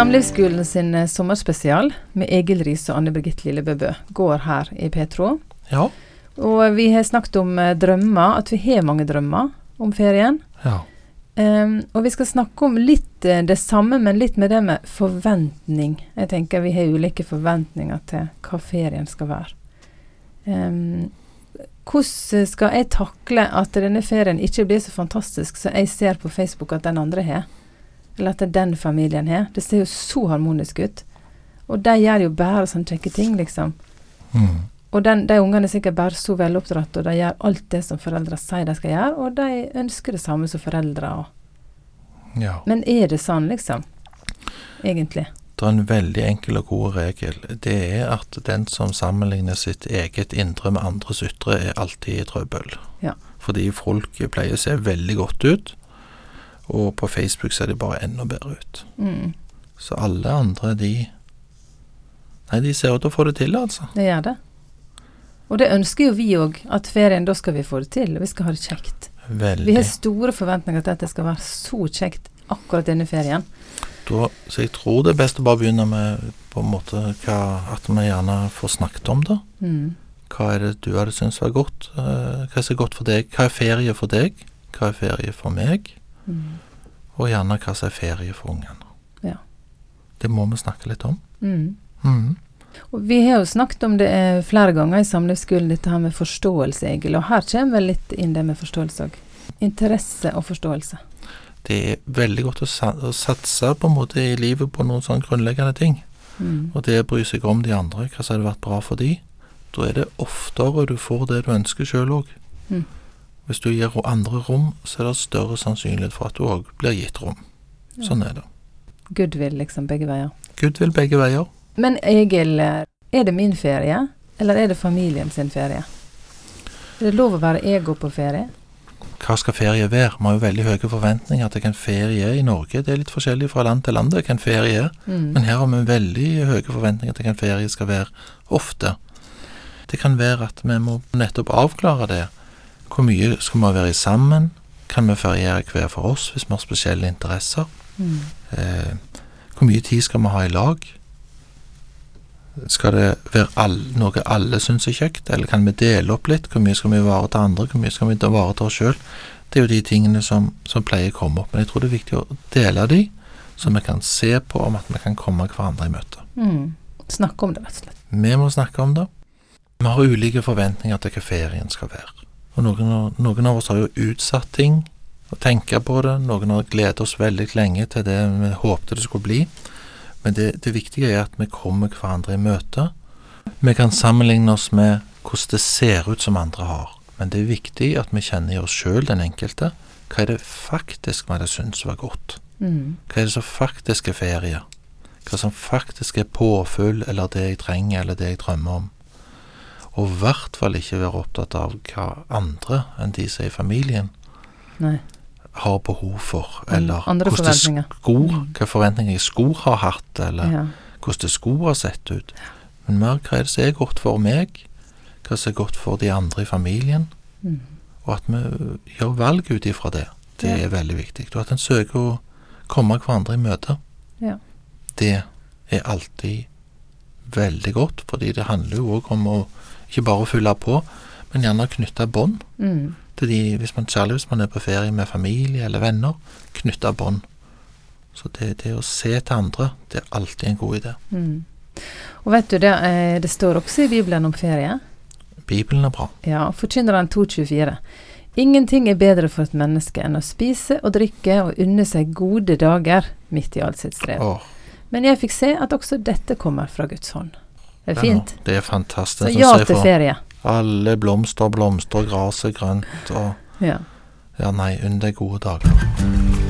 Samlivsskolen sin eh, sommerspesial med Egil Riise og Anne Birgitte Lillebøbø går her i Petro. Ja. Og vi har snakket om eh, drømmer, at vi har mange drømmer om ferien. ja. Um, og vi skal snakke om litt eh, det samme, men litt med det med forventning. Jeg tenker vi har ulike forventninger til hva ferien skal være. Um, hvordan skal jeg takle at denne ferien ikke blir så fantastisk som jeg ser på Facebook at den andre har? Eller at den familien har? Det ser jo så harmonisk ut. Og de gjør jo bare sånne kjekke ting, liksom. Mm. Og den, de ungene er sikkert bare så veloppdratt, og de gjør alt det som foreldre sier de skal gjøre, og de ønsker det samme som foreldre. Ja. Men er det sånn, liksom? Egentlig. Det er en veldig enkel og god regel. Det er at den som sammenligner sitt eget indre med andres ytre, er alltid i trøbbel. Ja. Fordi folk pleier å se veldig godt ut, og på Facebook ser de bare enda bedre ut. Mm, Så alle andre, de Nei, de ser ut til å få det til, altså. det gjør det. Og det ønsker jo vi òg, at ferien, da skal vi få det til, og vi skal ha det kjekt. Veldig. Vi har store forventninger til at det skal være så kjekt akkurat denne ferien. Da, så jeg tror det er best å bare begynne med på en måte hva, at vi gjerne får snakket om det. Mm. Hva er det du hadde syntes var godt? Eh, hva er er godt for deg? Hva er ferie for deg? Hva er ferie for meg? Mm. Og gjerne hva som er ferie for ungene. Ja. Det må vi snakke litt om. Mm. Mm. Og vi har jo snakket om det eh, flere ganger i samlivsskolen, dette her med forståelse, Egil. Og her kommer vel litt inn det med forståelse òg. Interesse og forståelse. Det er veldig godt å, sa å satse på en måte i livet på noen sånne grunnleggende ting. Mm. Og det å bry seg om de andre, hva som hadde vært bra for de. Da er det oftere du får det du ønsker sjøl òg. Mm. Hvis du gir andre rom, så er det større sannsynlighet for at du òg blir gitt rom. Sånn er det. Goodwill, liksom, begge veier. Gud vil begge veier. Men Egil, er det min ferie, eller er det familien sin ferie? Er det lov å være ego på ferie? Hva skal ferie være? Vi har jo veldig høye forventninger til hva en ferie er i Norge. Det er litt forskjellig fra land til land hva en ferie er. Mm. Men her har vi veldig høye forventninger til hva en ferie skal være ofte. Det kan være at vi må nettopp avklare det. Hvor mye skal vi være sammen? Kan vi feriere hver for oss hvis vi har spesielle interesser? Mm. Eh, hvor mye tid skal vi ha i lag? Skal det være all, noe alle syns er kjekt, eller kan vi dele opp litt? Hvor mye skal vi ivareta andre, hvor mye skal vi ivareta oss sjøl? Det er jo de tingene som, som pleier å komme opp. Men jeg tror det er viktig å dele de, så vi kan se på om at vi kan komme hverandre i møte. Mm. Snakke om det, rett og slett. Vi må snakke om det. Vi har ulike forventninger til hva ferien skal være. Og noen, av- noen av oss har jo utsatt ting og tenke på det. Noen har gledet oss veldig lenge til det vi håpte det skulle bli. Men det, det viktige er at vi kommer hverandre i møte. Vi kan sammenligne oss med hvordan det ser ut som andre har. Men det er viktig at vi kjenner i oss sjøl, den enkelte. Hva er det faktisk vi hadde syntes var godt? Mm. Hva er det som faktisk er ferie? Hva som faktisk er påfyll, eller det jeg trenger, eller det jeg drømmer om? Og i hvert fall ikke være opptatt av hva andre enn de som er i familien, Nei. har behov for, eller andre hvordan forventninger. skor, Mm. hva forventninger skor har hatt, eller Ja. hvordan det sko har sett ut. Men mer hva er det som er godt for meg, hva som er godt for de andre i familien, Mm. og at vi gjør valg ut ifra det. Det Ja. er veldig viktig. Og at en søker å komme hverandre i møte. Ja. Det er alltid veldig godt, fordi det handler jo òg om å ikke bare å fylle på, men gjerne knytte bånd Mm. til de, hvis man, særlig hvis man er på ferie med familie eller venner, knytte bånd. Så det, det å se til andre, det er alltid en god idé. Mm. Og vet du, det, eh, det står også i Bibelen om ferie. Bibelen er bra. Ja, Forkynneren 2,24. Ingenting er bedre for et menneske enn å spise og drikke og unne seg gode dager midt i alt sitt strev. Åh, Men jeg fikk se at også dette kommer fra Guds hånd. Det er fint. Ja, det er Så fantastisk. ja til ferie. Alle blomster blomstrer, gresset grønt og Ja. Ja, nei, unn deg gode dager.